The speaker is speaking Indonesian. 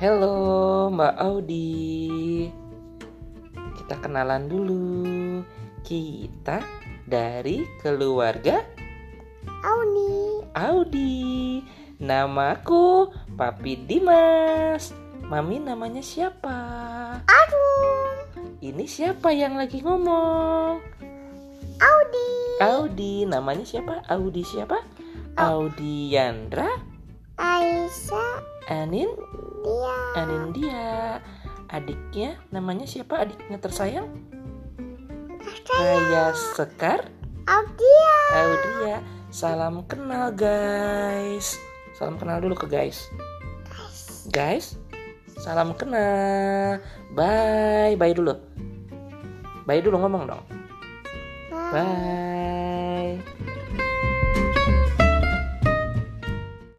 Halo Mbak Audi. Kita kenalan dulu. Kita dari keluarga Auni Audi. Namaku Papi Dimas. Mami namanya siapa? Arum Ini siapa yang lagi ngomong? Audi. Audi. Namanya siapa? Audi siapa? Audi Yandra Aisyah Anin? Dia. Anindya Adiknya namanya siapa? Adiknya tersayang? saya Raya Sekar? Audia. Audia. Salam kenal guys. Salam kenal dulu ke guys. Guys Salam kenal. Bye. Bye dulu. Bye dulu ngomong dong. Bye. Bye